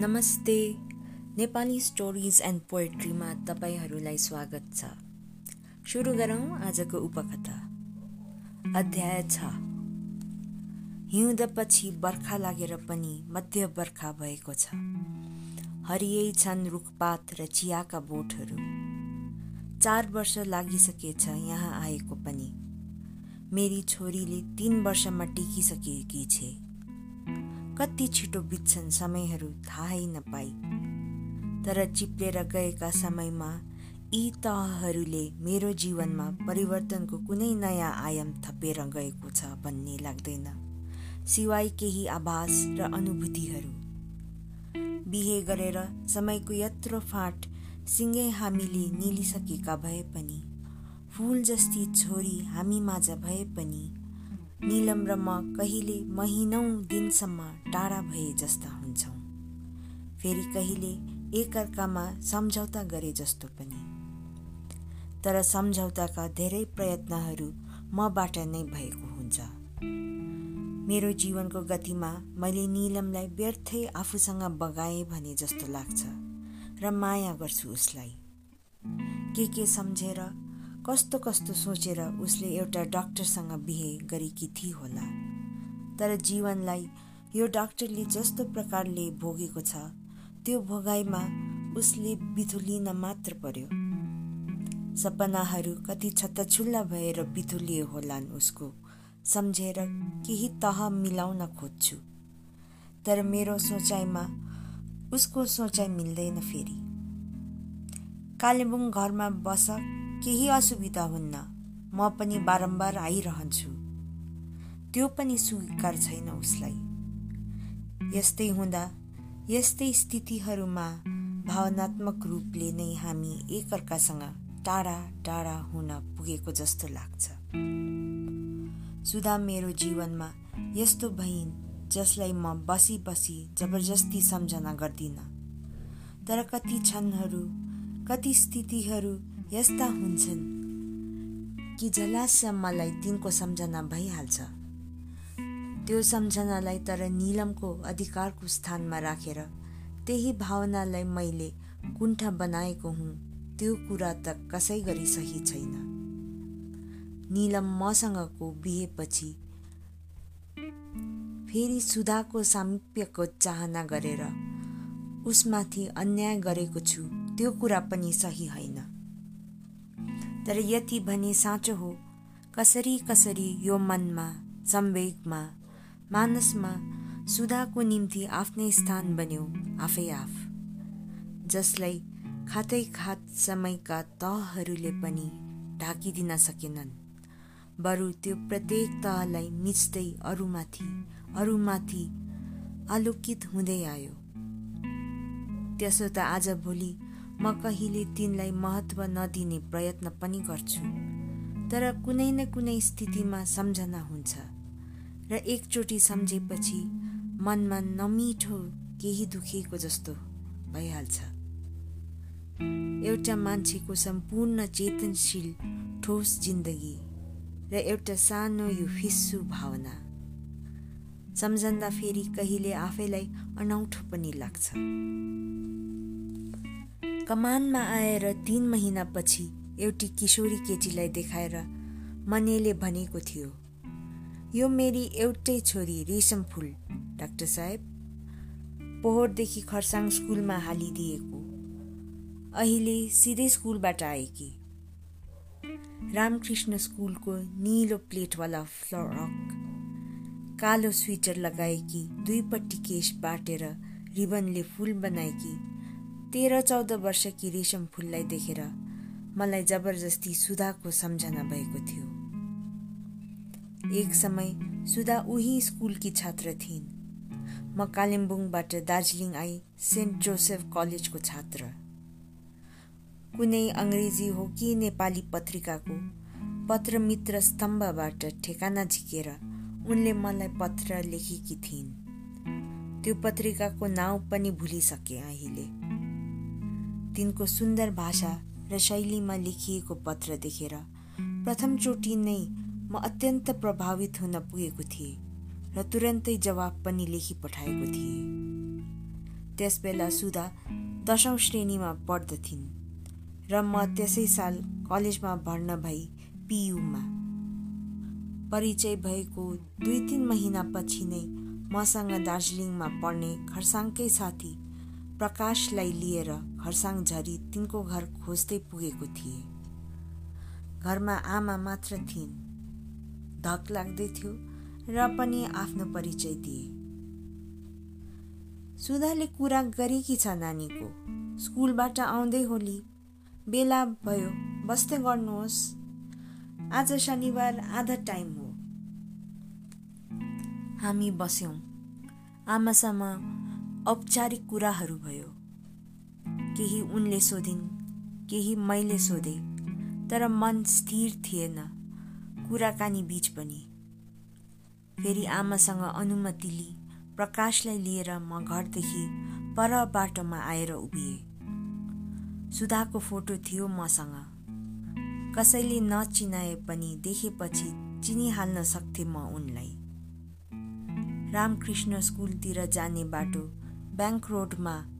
नमस्ते। Nepali stories and पोएट्रीमा तपाईँहरूलाई स्वागत छ। सुरु गरौँ आजको उपकथा। अध्याय छ। हिउँदपछि बर्खा लागेर पनि मध्य बर्खा भएको छ। हरियै छन् रुखपात र चियाका बोटहरू। चार वर्ष लागिसकेछ यहाँ आएको पनि। मेरी छोरीले तीन वर्षमा टिकिसकेकी छे। कति छिटो बित्छन् समयहरू थाहै नपाई। तर चिप्लेर गएका समयमा यी तहहरूले मेरो जीवनमा परिवर्तनको कुनै नयाँ आयाम थपेर गएको छ भन्ने लाग्दैन। सिवाय केही आभास र अनुभूतिहरू। बिहे गरेर समयको यत्रो फाँट सिँगै हामीले निलिसकेका भए पनि फुल जस्ती छोरी हामी माझ भए पनि निलम र म कहिले महिनौ दिनसम्म टाढा भए जस्ता हुन्छौँ। फेरि कहिले एकअर्कामा सम्झौता गरे जस्तो पनि। तर सम्झौताका धेरै प्रयत्नहरू मबाट नै भएको हुन्छ। मेरो जीवनको गतिमा मैले निलमलाई व्यर्थै आफूसँग बगाएँ भने जस्तो लाग्छ र माया गर्छु उसलाई। के के सम्झेर कस्तो कस्तो सोचेर उसले एउटा डाक्टरसँग बिहे गरेकी थिए होला। तर जीवनलाई यो डाक्टरले जस्तो प्रकारले भोगेको छ त्यो भोगाइमा उसले बिथुलिन मात्र पर्यो। सपनाहरू कति छत्तछुल्ला भएर बिथुलिए होलान् उसको सम्झेर केही तह मिलाउन खोज्छु। तर मेरो सोचाइमा उसको सोचाइ मिल्दैन फेरि। कालेबुङ घरमा बस केही असुविधा हुन्न म पनि बारम्बार आइरहन्छु। त्यो पनि स्वीकार छैन उसलाई। यस्तै हुँदा यस्तै स्थितिहरूमा भावनात्मक रूपले नै हामी एकअर्कासँग टाढा टाढा हुन पुगेको जस्तो लाग्छ। सुधा मेरो जीवनमा यस्तो भइन् जसलाई म बसी बसी जबरजस्ती सम्झना गर्दिनँ। तर कति क्षणहरू कति स्थितिहरू यस्ता हुन्छन् कि झलास मलाई तिनको सम्झना भइहाल्छ। त्यो सम्झनालाई तर निलमको अधिकारको स्थानमा राखेर त्यही भावनालाई मैले कुण्ठा बनाएको हुँ त्यो कुरा त कसै गरी सही छैन। निलम मसँगको बिहेपछि फेरि सुधाको सामिप्यको चाहना गरेर उसमाथि अन्याय गरेको छु त्यो कुरा पनि सही होइन। तर यति भने साँचो हो। कसरी कसरी यो मनमा संवेगमा मानसमा सुधाको निम्ति आफ्नै स्थान बन्यो आफै आफ। जसलाई खातै खात समयका तहहरूले पनि ढाकिदिन सकेनन्। बरु त्यो प्रत्येक तहलाई मिच्दै अरूमाथि अरूमाथि आलोकित हुँदै आयो। त्यसो त आजभोलि म कहिले तिनलाई महत्त्व नदिने प्रयत्न पनि गर्छु। तर कुनै न कुनै स्थितिमा सम्झना हुन्छ र एकचोटि सम्झेपछि मनमा नमिठो केही दुखेको जस्तो भइहाल्छ। एउटा मान्छेको सम्पूर्ण चेतनशील ठोस जिन्दगी र एउटा सानो यो फिस्सु भावना। सम्झँदा फेरि कहिले आफैलाई अनौठो पनि लाग्छ। कमानमा आएर तिन महिनापछि एउटी किशोरी केटीलाई देखाएर मनेले भनेको थियो यो मेरी एउटै छोरी रेशम फुल डाक्टर साहेब। पोहोरदेखि खरसाङ स्कुलमा हालिदिएको। अहिले सिधै स्कुलबाट आएकी रामकृष्ण स्कुलको निलो प्लेटवाला फ्लरक कालो स्वेटर लगाएकी दुईपट्टि केश बाटेर रिबनले फुल बनाएकी तेह्र चौध वर्षकी रेशम फुललाई देखेर मलाई जबरजस्ती सुधाको सम्झना भएको थियो। एक समय सुधा उही स्कुलकी छात्र थिइन्। म कालिम्पोङबाट दार्जिलिङ आई सेन्ट जोसेफ कलेजको छात्र। कुनै अङ्ग्रेजी हो कि नेपाली पत्रिकाको पत्र मित्र स्तम्भबाट ठेगाना झिकेर उनले मलाई पत्र लेखेकी थिइन्। त्यो पत्रिकाको नाउँ पनि भुलिसके अहिले। तिनको सुन्दर भाषा र शैलीमा लेखिएको पत्र देखेर प्रथमचोटि नै म अत्यन्त प्रभावित हुन पुगेको थिएँ र तुरन्तै जवाब पनि लेखी पठाएको थिएँ। त्यसबेला सुधा दसौँ श्रेणीमा पढ्दथिन् र म त्यसै साल कलेजमा भर्ना भई पियुमा परिचय भएको दुई तिन महिनापछि नै मसँग दार्जिलिङमा पढ्ने खरसाङकै साथी प्रकाशलाई लिएर खरसाङ झरी तिनको घर खोज्दै पुगेको थिए। घरमा आमा मात्र थिइन्। धक लाग्दै थियो र पनि आफ्नो परिचय दिए। सुधाले कुरा गरेकी छ नानीको। स्कुलबाट आउँदै होली। बेला भयो। बस्दै गर्नुहोस्। आज शनिबार आधा टाइम हो। हामी बस्यौँ। आमासँग औपचारिक कुराहरू भयो। केही उनले सोधिन् केही मैले सोधे तर मन स्थिर थिएन। कुराकानी बिच पनि। फेरि आमासँग अनुमति लिई प्रकाशलाई लिएर म घरदेखि पर बाटोमा आएर उभिए। सुधाको फोटो थियो मसँग। कसैले नचिनाए पनि देखेपछि चिनिहाल्न सक्थे म उनलाई। रामकृष्ण स्कुलतिर जाने बाटो ब्याङ्क रोडमा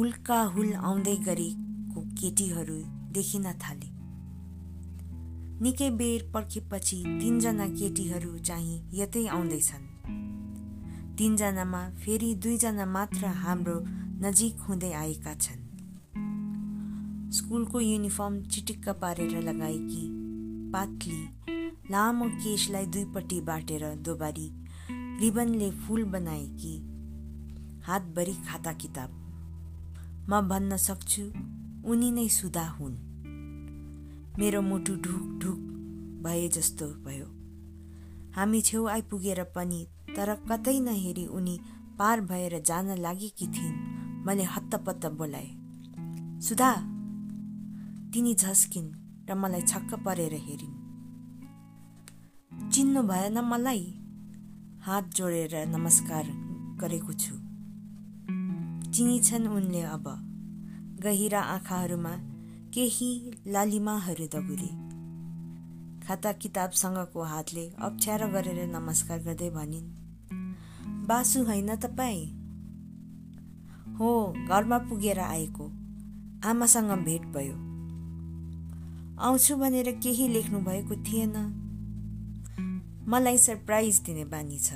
हुल्का हुल आउँदै गरेको केटीहरू देखिन थाले। निकै बेर पर्खेपछि तिनजना केटीहरू चाहिँ यतै आउँदैछन्। तिनजनामा फेरि दुईजना मात्र हाम्रो नजिक हुँदै आएका छन्। स्कुलको युनिफर्म चिटिक्क पारेर लगाएकी पातली लामो केशलाई दुईपट्टि बाटेर दोबारी रिबनले फुल बनाएकी हातभरि खाता किताब। म भन्न सक्छु उनी नै सुधा हुन्। मेरो मुटु ढुक ढुक भए जस्तो भयो। हामी छेउ आइपुगेर पनि तर कतै नहेरी उनी पार भएर जान लागेकी थिइन् मैले हत्तपत्त बोलाए। सुधा तिनी झस्किन् र मलाई छक्क परेर हेरिन्। चिन्नु भएन मलाई हात जोडेर नमस्कार गरेको छु। चिनिछन् उनले अब। गहिरा आँखाहरूमा केही लालिमाहरू दगुरे। खाता किताबसँगको हातले अप्ठ्यारो गरेर नमस्कार गर्दै भनिन् बासु होइन तपाईँ? हो घरमा पुगेर आएको। आमासँग भेट भयो। आउँछु भनेर केही लेख्नु भएको थिएन। मलाई सरप्राइज दिने बानी छ।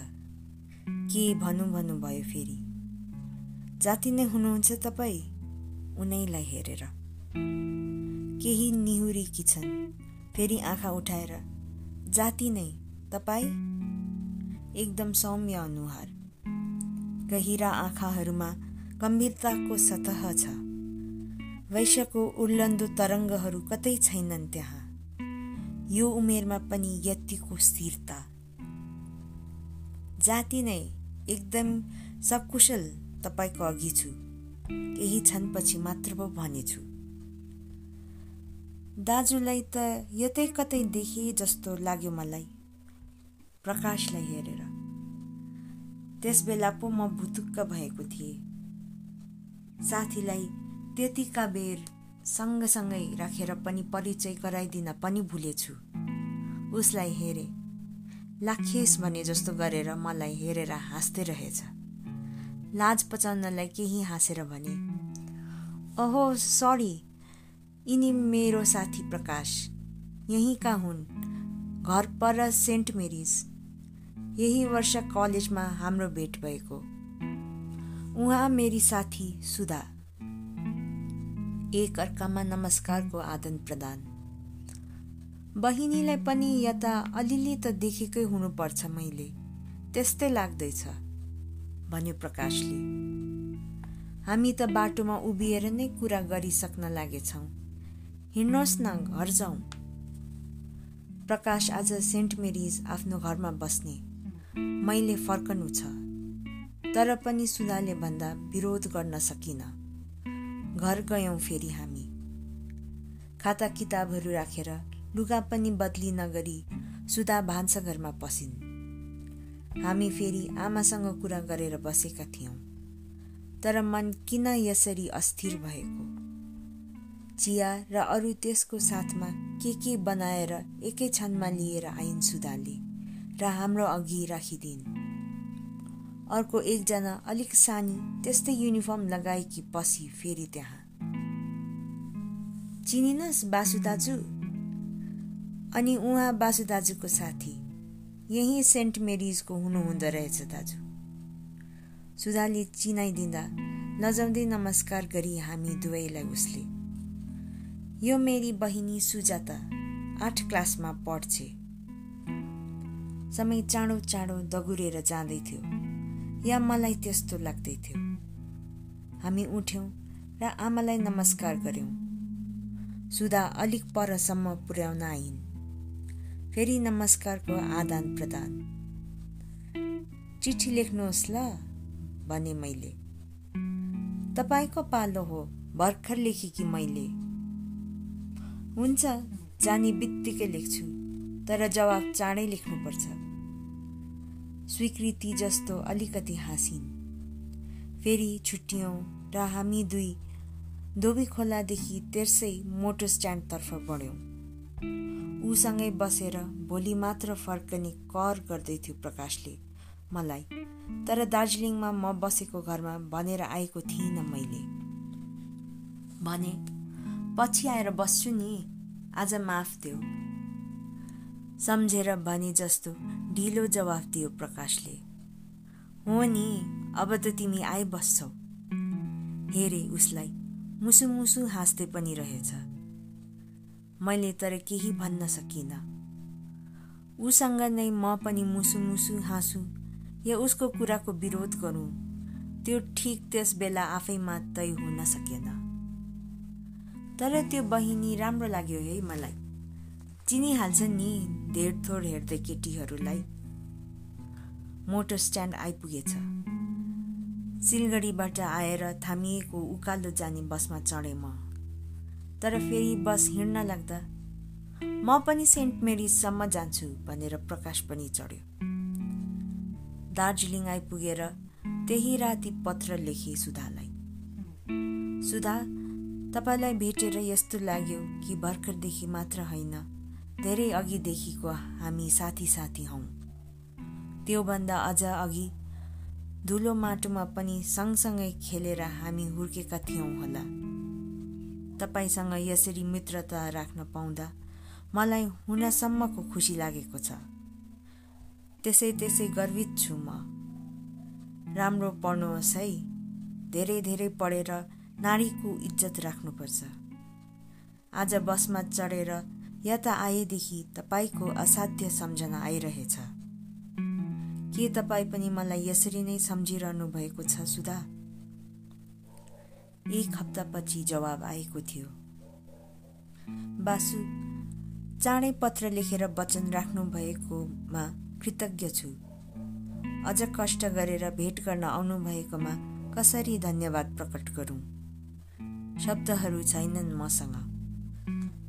के भनौँ भन्नुभयो फेरि? जाति नै हुनुहुन्छ तपाईँ? उनैलाई हेरेर। केही निहुरेकी छन्। फेरि आँखा उठाएर जाति नै तपाईँ? एकदम सौम्य अनुहार। गहिरा आँखाहरूमा गम्भीरताको सतह छ। वैश्यको उर्लन्दो तरङ्गहरू कतै छैनन् त्यहाँ। यो उमेरमा पनि यतिको स्थिरता। जाति नै एकदम सकुशल तपाईँको अघि छु। केही क्षणपछि मात्र पो भनेछु। दाजुलाई त यतै कतै देखे जस्तो लाग्यो मलाई। प्रकाशलाई हेरेर। त्यस बेला पो म भुतुक्क भएको थिएँ। साथीलाई त्यतिका बेर सँगसँगै राखेर पनि परिचय गराइदिन पनि भुलेछु। उसलाई हेरे। लाखेस भने जस्तो गरेर मलाई हेरेर हाँस्दै रहेछ। लाज पचाउनलाई केही हाँसेर भने ओहो सरी यिनी मेरो साथी प्रकाश। यहीँका हुन्। घर पर सेन्ट मेरिज। यही वर्ष कलेजमा हाम्रो भेट भएको। उहाँ मेरी साथी सुधा। एक अर्कामा नमस्कारको आदान प्रदान। बहिनीलाई पनि यता अलिअलि त देखेकै हुनुपर्छ मैले। त्यस्तै लाग्दैछ। भन्यो प्रकाशले। हामी त बाटोमा उभिएर नै कुरा गरिसक्न लागेछौँ। हिँड्नुहोस् न घर जाउँ प्रकाश आज सेन्ट मेरिज आफ्नो घरमा बस्ने। मैले फर्कनु छ तर पनि सुधाले भन्दा विरोध गर्न सकिन। घर गयौँ फेरि हामी। खाता किताबहरू राखेर लुगा पनि बदली नगरी सुधा भान्साघरमा पसिन्। हामी फेरि आमासँग कुरा गरेर बसेका थियौँ। तर मन किन यसरी अस्थिर भएको? चिया र अरू त्यसको साथमा के के बनाएर एकै क्षणमा लिएर आइन् सुधाले र हाम्रो अघि राखिदिन्? अर्को एकजना अलिक सानी त्यस्तै युनिफर्म लगाएकी पसी फेरि त्यहाँ। चिनिनस् बासु दाजु? अनि उहाँ बासु दाजुको साथी। यही सेन्ट मेरिजको हुनुहुँदो रहेछ दाजु। सुधाले चिनाइदिँदा लजाउँदै नमस्कार गरी हामी दुवैलाई उसले। यो मेरी बहिनी सुजाता आठ क्लासमा पढ्छे। समय चाँडो चाँडो दगुरेर जाँदैथ्यो या मलाई त्यस्तो लाग्दै थियो। हामी उठ्यौँ र आमालाई नमस्कार गऱ्यौँ। सुधा अलिक परसम्म पुर्याउन आइन्। फेरि नमस्कारको आदान प्रदान। चिठी लेख्नुहोस् ल भने मैले। तपाईँको पालो हो भर्खर लेखेकी मैले? हुन्छ जाने बित्तिकै लेख्छु तर जवाब चाँडै लेख्नुपर्छ। स्वीकृति जस्तो अलिकति हाँसिन्। फेरि छुट्यौँ र हामी दुई धोबी खोलादेखि तेर्सै मोटर स्ट्यान्डतर्फ बढ्यौँ। उसँगै बसेर भोलि मात्र फर्कने कर गर्दैथ्यो प्रकाशले। मलाई तर दार्जिलिङमा म बसेको घरमा भनेर आएको थिइनँ मैले। भने पछि आएर बस्छु नि आज माफ देऊ। सम्झेर भने जस्तो ढिलो जवाफ दियो प्रकाशले। हो नि अब त तिमी आइबस्छौ। हेरे उसलाई मुसु मुसु हाँस्दै पनि रहेछ। मैले तर केही भन्न सकिनँ। उसँग नै म पनि मुसु मुसु हाँसु या उसको कुराको विरोध गरौँ। त्यो ठिक त्यस बेला आफैमा तय हुन सकेन। तर त्यो बहिनी राम्रो लाग्यो है मलाई। चिनिहाल्छन् नि धेरथोर हेर्दै केटीहरूलाई। मोटर स्ट्यान्ड आइपुगेछ। सिलगढीबाट आएर थामिएको उकालो जाने बसमा चढेँ म। तर फेरि बस हिँड्न लाग्दा म पनि सेन्ट मेरिजसम्म जान्छु भनेर प्रकाश पनि चढ्यो। दार्जिलिङ आइपुगेर त्यही राति पत्र लेखे सुधालाई। सुधा तपाईँलाई भेटेर यस्तो लाग्यो कि भर्खरदेखि मात्र होइन धेरै अघिदेखिको हामी साथी साथी हौँ। त्योभन्दा अझ अघि धुलो माटोमा पनि सँगसँगै खेलेर हामी हुर्केका थियौँ होला। तपाईँसँग यसरी मित्रता राख्न पाउँदा मलाई हुनसम्मको खुसी लागेको छ। त्यसै त्यसै गर्वित छु म। राम्रो पढ्नुहोस् है। धेरै धेरै पढेर नारीको इज्जत राख्नुपर्छ। आज बसमा चढेर यता आएदेखि तपाईँको असाध्य सम्झना आइरहेछ। के तपाईँ पनि मलाई यसरी नै सम्झिरहनु भएको छ सुधा? एक हप्तापछि जवाब आएको थियो। बासु चाँडै पत्र लेखेर वचन राख्नु भएकोमा कृतज्ञ छु। अझ कष्ट गरेर भेट गर्न आउनुभएकोमा कसरी धन्यवाद प्रकट गरौँ? शब्दहरू छैनन् मसँग।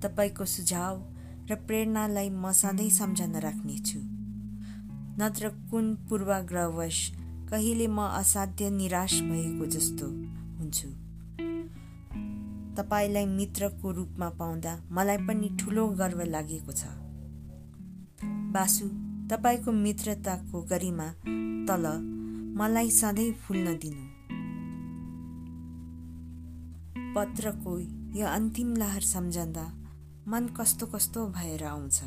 तपाईँको सुझाव र प्रेरणालाई म सधैँ सम्झना राख्नेछु नत्र कुन पूर्वाग्रहवश कहिले म असाध्य निराश भएको जस्तो हुन्छु। तपाईँलाई मित्रको रूपमा पाउँदा मलाई पनि ठुलो गर्व लागेको छ। बासु तपाईँको मित्रताको गरिमा तल मलाई सधैँ फुल्न दिनु। पत्रको यो अन्तिम लहर सम्झँदा मन कस्तो कस्तो भएर आउँछ।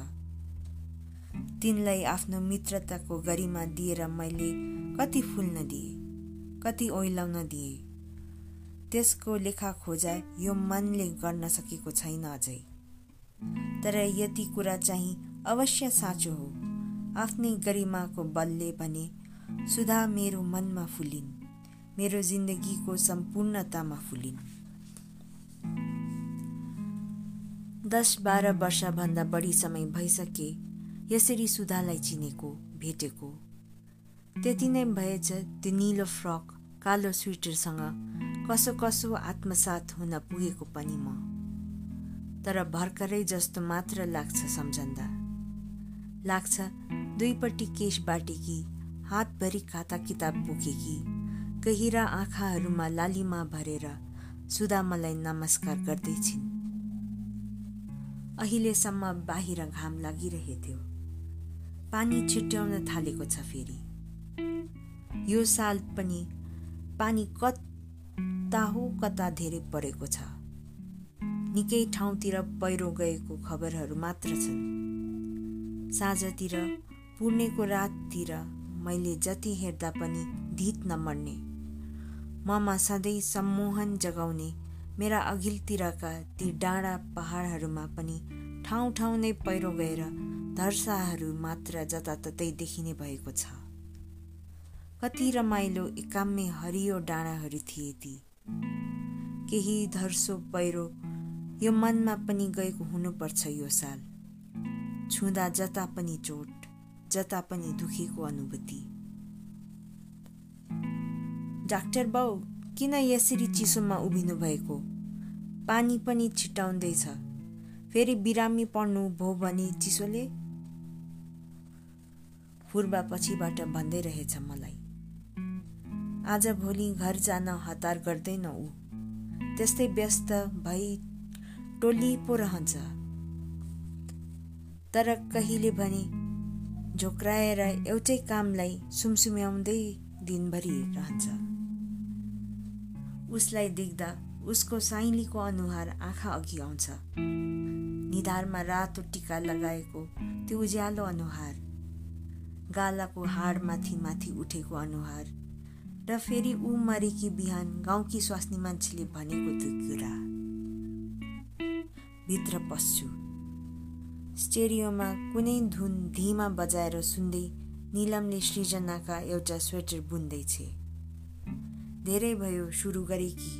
तिनलाई आफ्नो मित्रताको गरिमा दिएर मैले कति फुल्न दिएँ कति ओइलाउन दिएँ। त्यसको लेखा खोजा यो मनले गर्न सकेको छैन अझै। तर यति कुरा चाहिँ अवश्य साँचो हो। आफ्नै गरिमाको बलले भने सुधा मेरो मनमा फुलिन्। मेरो जिन्दगीको सम्पूर्णतामा फुलिन्। दस बाह्र वर्षभन्दा बढी समय भइसके यसरी सुधालाई चिनेको भेटेको। त्यति नै भएछ त्यो निलो फ्रक कालो स्वेटरसँग कसो कसो आत्मसात हुन पुगेको पनि म। तर भर्खरै जस्तो मात्र लाग्छ सम्झन्दा। लाग्छ दुईपट्टि केश बाटेकी हातभरि खाता किताब बोकेकी गहिरा आँखाहरूमा लालीमा भरेर सुधा मलाई नमस्कार गर्दैछिन्। अहिलेसम्म बाहिर घाम लागिरहेथ्यो। पानी छिट्याउन थालेको छ फेरि। यो साल पनि पानी कता हो कता धेरै परेको छ। निकै ठाउँतिर पहिरो गएको खबरहरू मात्र छन्। साँझतिर पुर्णेको राततिर मैले जति हेर्दा पनि धित नमर्ने ममा सधैँ सम्मोहन जगाउने मेरा अघिल्तिरका ती डाँडा पहाडहरूमा पनि ठाउँ ठाउँ नै पहिरो गएर धर्साहरू मात्र जताततै देखिने भएको छ। कति रमाइलो एकाम्मे हरियो डाँडाहरू थिए ती। केही धर्सो पहिरो यो मनमा पनि गएको हुनुपर्छ यो साल। छुँदा जता पनि चोट जता पनि दुखेको अनुभूति। डाक्टर बाउ किन यसरी चिसोमा उभिनु भएको? पानी पनि छिटाउँदैछ। फेरि बिरामी पर्नु भो भने चिसोले? फुर्बा पछिबाट भन्दै रहेछ मलाई। आज भोलि घर जान हतार गर्दैन ऊ। त्यस्तै व्यस्त भई टोली पो रहन्छ। तर कहिले भने झोक्राएर एउटै कामलाई सुमसुम्याउँदै दिनभरि रहन्छ। उसलाई देख्दा उसको साइलीको अनुहार आँखा अघि आउँछ। निधारमा रातो टिका लगाएको त्यो उज्यालो अनुहार गालाको हाड माथि माथि उठेको अनुहार। र फेरि ऊ मरेकी बिहान गाउँकी स्वास्नी मान्छेले भनेको त्यो कुरा भित्र पस्छु। स्टेरियोमा कुनै धुन धिमा बजाएर सुन्दै निलमले सृजनाका एउटा स्वेटर बुन्दैछे धेरै भयो सुरु गरेकी।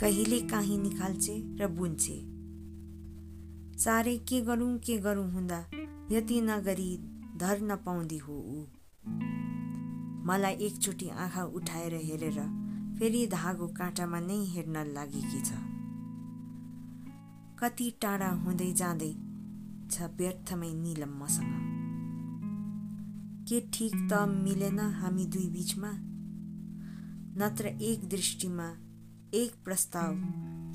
कहिले काहीँ निकाल्छे र बुन्छे साह्रै के गरौँ के गरौँ हुँदा यति नगरी धर नपाउँदी हो ऊ। मलाई एकचोटि आँखा उठाएर हेरेर फेरि धागो काँटामा नै हेर्न लागेकी छ। कति टाढा हुँदै जाँदै छ व्यर्थमै निलम मसँग। के ठिक त मिलेन हामी दुई बिचमा? नत्र एक दृष्टिमा एक प्रस्ताव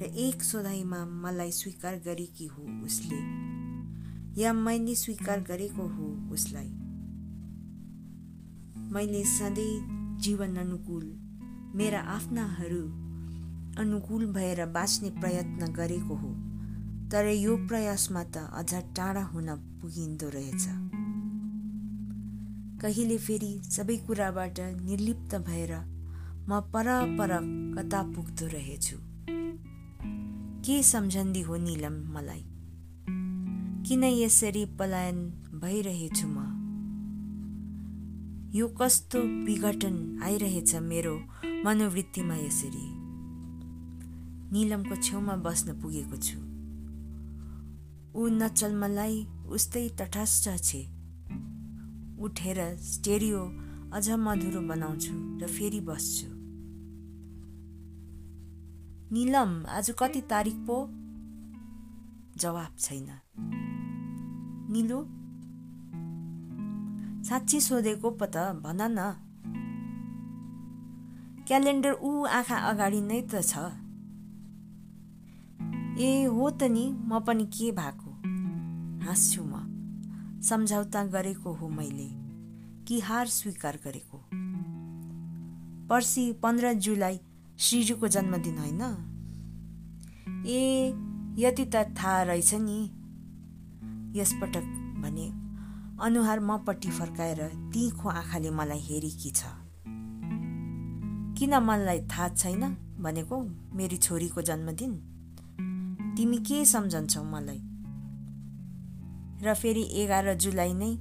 र एक सोधाइमा मलाई स्वीकार गरेकी हो उसले। या मैले स्वीकार गरेको हो उसलाई। मैले सधैँ जीवन अनुकूल मेरा आफ्नाहरू अनुकूल भएर बाँच्ने प्रयत्न गरेको हो तर यो प्रयासमा त अझ टाढा हुन पुगिँदो रहेछ। कहिले फेरि सबै कुराबाट निर्लिप्त भएर म पर पर कता पुग्दो रहेछु? के सम्झन्दी हो निलम मलाई? किन यसरी पलायन भइरहेछु म? यो कस्तो विघटन आइरहेछ मेरो मनोवृत्तिमा यसरी। निलमको छेउमा बस्न पुगेको छु। ऊ नचल मलाई उस्तै तटस्थ छे। उठेर स्टेरियो अझ मधुरो बनाउँछु र फेरि बस्छु। निलम आज कति तारिक पो? जवाब छैन। निलो साँच्ची सोधेको पो त भन न। क्यालेन्डर ऊ आँखा अगाडि नै त छ। ए हो त नि म पनि के भएको? हाँस्छु म। सम्झौता गरेको हो मैले। कि हार स्वीकार गरेको? पर्सि पन्ध्र जुलाई श्रीजुको जन्मदिन होइन? ए यति त थाहा रहेछ नि। यसपटक भने अनुहार मपट्टि फर्काएर तिखो आँखाले मलाई हेरेकी छ? किन मलाई थाहा छैन भनेको मेरी छोरीको जन्मदिन? तिमी के सम्झन्छौ मलाई? र फेरि एघार जुलाई नै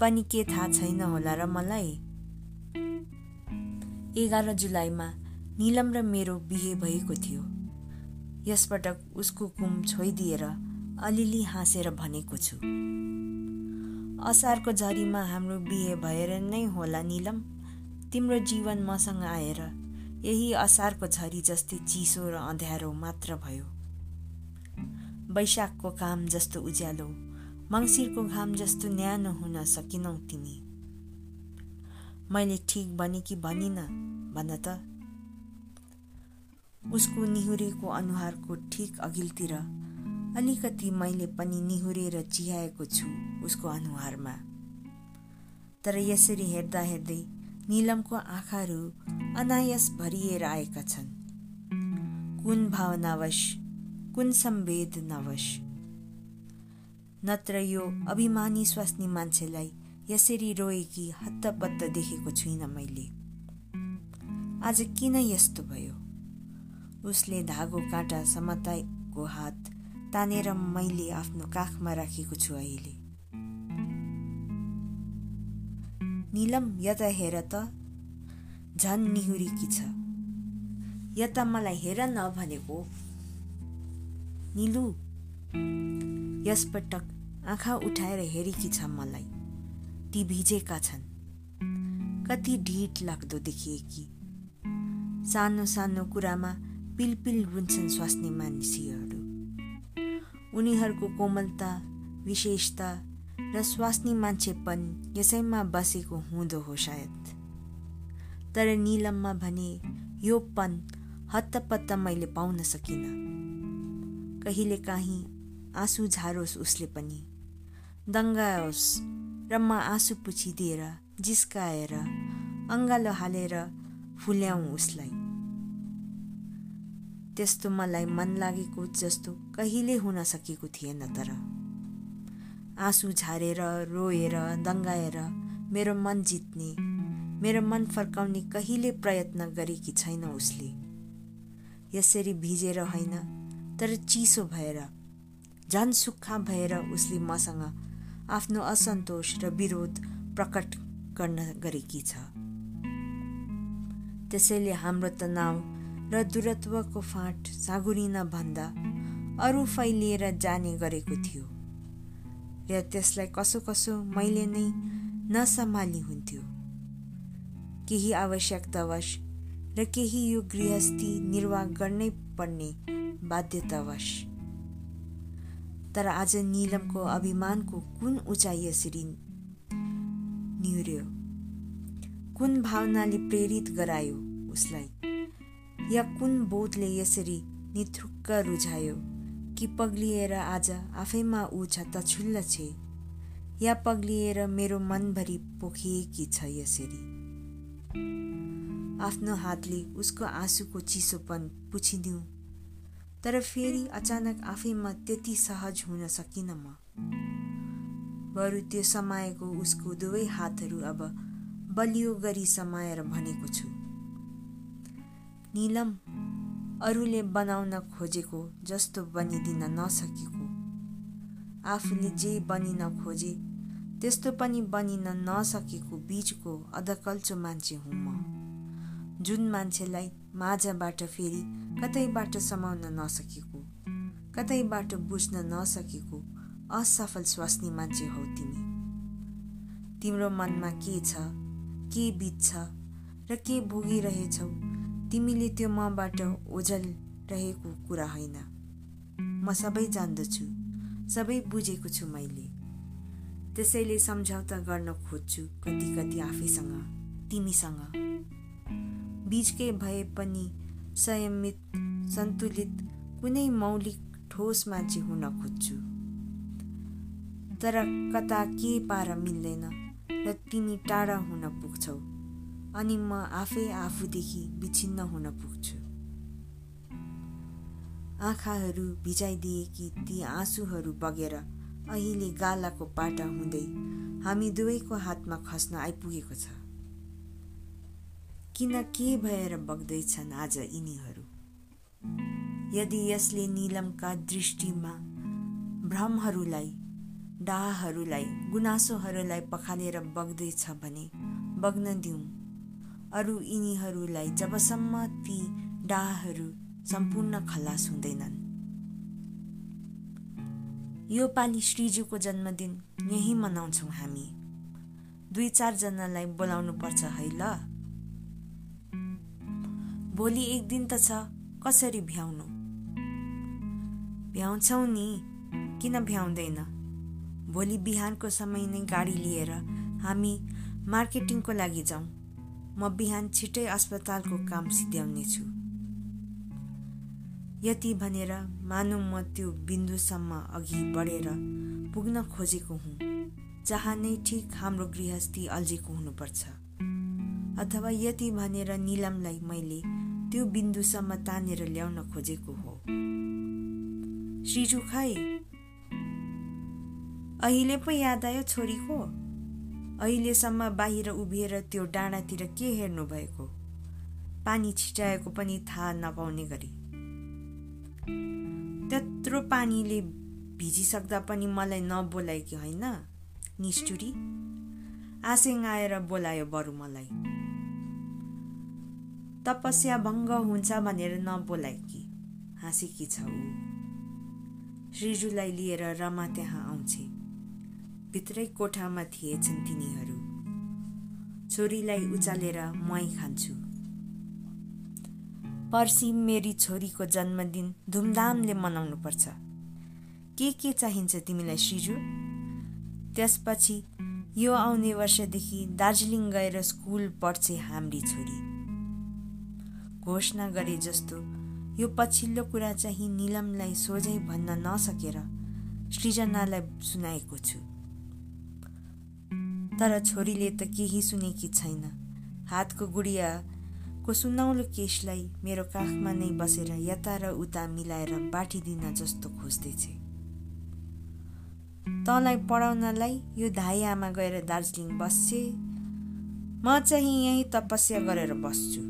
पनि के थाहा छैन होला र मलाई? एघार जुलाईमा निलम र मेरो बिहे भएको थियो। यसपटक उसको कुम छोइदिएर अलिअलि हाँसेर भनेको छु। असारको झरीमा हाम्रो बिहे भएर नै होला निलम। तिम्रो जीवन मसँग आएर यही असारको झरी जस्तै चिसो र अँध्यारो मात्र भयो। वैशाखको काम जस्तो उज्यालो मङ्सिरको घाम जस्तो न्यानो हुन सकिनौ तिमी। मैले ठिक भने कि भनिन भन त। उसको निहुरेको अनुहारको ठिक अघिल्तिर अलिकति मैले पनि निहुरेर चिहाएको छु उसको अनुहारमा। तर यसरी हेर्दा हेर्दै निलमको आँखाहरू अनायस भरिएर आएका छन्। कुन भावनावश कुन संवेदनावश? नत्र यो अभिमानी स्वास्नी मान्छेलाई यसरी रोएकी हत्तपत्त देखेको छुइनँ मैले। आज किन यस्तो भयो? उसले धागो काँटा समताको हात तानेर मैले आफ्नो काखमा राखेको छु अहिले। निलम यता हेर त। झन् निहुरीकी छ। यता मलाई हेर न भनेको निलु यसपटक आँखा उठाएर हेरेकी छ मलाई। ती भिजेका छन्। कति ढिट लाग्दो देखिएकी। सानो सानो कुरामा पिलपिल रुन्छन् स्वास्नी मानिसीहरू उनीहरूको कोमलता विशेषता र स्वास्नी मान्छेपन यसैमा बसेको हुँदो हो सायद। तर निलममा भने यो पन हत्तपत्त मैले पाउन सकिनँ। कहिलेकाहीँ आँसु झारोस् उसले पनि। दङ्गाओस् र म आँसु पुछिदिएर जिस्काएर अङ्गालो हालेर फुल्याउँ उसलाई। त्यस्तो मलाई मन लागेको जस्तो कहिले हुन सकेको थिएन तर। आँसु झारेर रोएर दङ्गाएर मेरो मन जित्ने मेरो मन फर्काउने कहिले प्रयत्न गरेकी छैन उसले। यसरी भिजेर होइन तर चिसो भएर झन् सुक्खा भएर उसले मसँग आफ्नो असन्तोष र विरोध प्रकट गर्न गरेकी छ। त्यसैले हाम्रो तनाव र दूरत्वको फाँट साँगुरिन भन्दा अरू फैलिएर जाने गरेको थियो र त्यसलाई कसो कसो मैले नै नसम्हाली हुन्थ्यो। केही आवश्यकतावश र केही यो गृहस्थी निर्वाह गर्नै पर्ने बाध्यतावश। तर आज निलमको अभिमानको कुन उचाइ यसरी निहुर्यो कुन भावनाले प्रेरित गरायो उसलाई? या कुन बोधले यसरी निथुक्क रुझायो? कि पग्लिएर आज आफैमा ऊ छ तछुल्ल छे? या पग्लिएर मेरो मनभरि पोखिएकी छ यसरी? आफ्नो हातले उसको आँसुको चिसोपन पुछिदिउँ तर फेरि अचानक आफैमा त्यति सहज हुन सकिनँ म। बरु त्यो समाएको उसको दुवै हातहरू अब बलियो गरी समाएर भनेको छु। निलम अरूले बनाउन खोजेको जस्तो बनिदिन नसकेको। आफूले जे बनिन खोजे त्यस्तो पनि बनिन नसकेको बिचको अधकल्चो मान्छे हुँ म। जुन मान्छेलाई माझबाट फेरि कतैबाट समाउन नसकेको कतैबाट बुझ्न नसकेको असफल स्वास्नी मान्छे हौ तिमी। तिम्रो मनमा के छ के बित्छ र के भोगिरहेछौ तिमीले त्यो मबाट ओझल रहेको कुरा होइन। म सबै जान्दछु सबै बुझेको छु मैले। त्यसैले सम्झौता गर्न खोज्छु कति कति आफैसँग तिमीसँग। बिचकै भए पनि संयमित सन्तुलित कुनै मौलिक ठोस मान्छे हुन खोज्छु। तर कता के पार मिल्दैन र तिमी टाढा हुन पुग्छौ। अनि म आफै आफूदेखि विच्छिन्न हुन पुग्छु। आँखाहरू भिजाइदिएकी ती आँसुहरू बगेर अहिले गालाको पाटा हुँदै हामी दुवैको हातमा खस्न आइपुगेको छ। किन के भएर बग्दैछन् आज यिनीहरू? यदि यसले निलमका दृष्टिमा भ्रमहरूलाई डाहहरूलाई गुनासोहरूलाई पखालेर बग्दैछ भने बग्न दिउँ। अरू यिनीहरूलाई जबसम्म ती डाहहरू सम्पूर्ण खलास हुँदैनन्। यो पालि श्रीजुको जन्मदिन यहीँ मनाउँछौँ हामी। दुई चारजनालाई बोलाउनु पर्छ है ल। भोलि एक दिन त छ कसरी भ्याउनु? भ्याउँछौ नि किन भ्याउँदैन? भोलि बिहानको समय नै गाडी लिएर हामी मार्केटिङको लागि जाउँ। म बिहान छिटै अस्पतालको काम सिद्ध्याउनेछु। यति भनेर मानौ म त्यो बिन्दुसम्म अघि बढेर पुग्न खोजेको हुँ जहाँ नै ठिक हाम्रो गृहस्थी अल्झेको हुनुपर्छ। अथवा यति भनेर निलमलाई मैले त्यो बिन्दुसम्म तानेर ल्याउन खोजेको हो। श्रीजु खै अहिले पो याद आयो छोरीको? अहिलेसम्म बाहिर उभिएर त्यो डाँडातिर के हेर्नु भएको पानी छिटाएको पनि थाहा नपाउने गरी। त्यत्रो पानीले भिजिसक्दा पनि मलाई नबोलाए कि होइन निष्ठुरी? आसेङ आएर बोलायो बरु मलाई। तपस्या भङ्ग हुन्छ भनेर नबोलाए कि हाँसेकी छ ऊ? श्रीजुलाई लिएर रमा त्यहाँ आउँछे। भित्रै कोठामा थिएछन् तिनीहरू। छोरीलाई उचालेर मुहाई खान्छु। पर्सि मेरी छोरीको जन्मदिन धुमधामले मनाउनुपर्छ। के के चाहिन्छ तिमीलाई श्रीजु? त्यसपछि यो आउने वर्षदेखि दार्जिलिङ गएर स्कुल पढ्छे हाम्री छोरी। घोषणा गरे जस्तो यो पछिल्लो कुरा चाहिँ निलमलाई सोझै भन्न नसकेर सृजनालाई सुनाएको छु। तर छोरीले त केही सुनेकी छैन। हातको गुडिया को सुनौलो केशलाई मेरो काखमा नै बसेर यता र उता मिलाएर बाटिदिन जस्तो खोज्दैछे। तँलाई पढाउनलाई यो धाई आमा गएर दार्जिलिङ बस्छे? म चाहिँ यहीँ तपस्या गरेर बस्छु।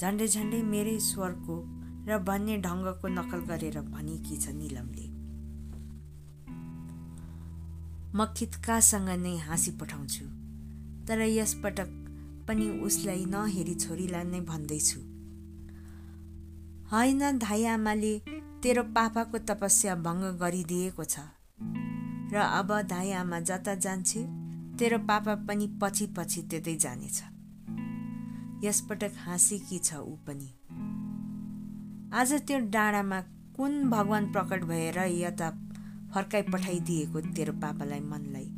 झन्डै झन्डै मेरै स्वरको र भन्ने ढङ्गको नकल गरेर भनेकी छ निलमले। म खित्कासँग नै हाँसी पठाउँछु। तर यसपटक पनि उसलाई नहेरी छोरीलाई नै भन्दैछु। होइन धाई आमाले तेरो पापाको तपस्या भङ्ग गरिदिएको छ। र अब धाई आमा जता जान्छे तेरो पापा पनि पछि पछि त्यतै जानेछ। यसपटक हाँसेकी छ ऊ पनि? आज त्यो डाँडामा कुन भगवान प्रकट भएर यता फर्काइ पठाइदिएको तेरो पापालाई मनलाई।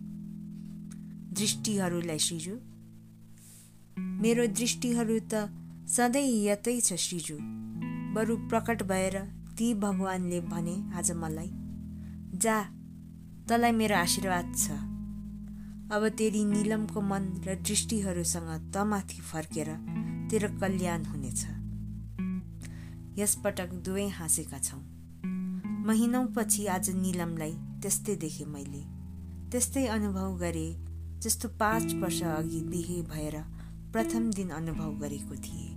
दृष्टिहरूलाई सिजु। मेरो दृष्टिहरू त सधैँ यतै छ श्रीजु बरु प्रकट भएर ती भगवान्ले भने आज मलाई जा तँलाई मेरो आशीर्वाद छ। अब तेरी निलमको मन र दृष्टिहरूसँग तमाथि फर्केर तेरो कल्याण हुनेछ। यसपटक दुवै हाँसेका छौँ। महिनौपछि आज निलमलाई त्यस्तै देखेँ मैले। त्यस्तै अनुभव गरेँ जस्तो पाँच वर्ष अघि बिहे भएर प्रथम दिन अनुभव गरेको थिएँ।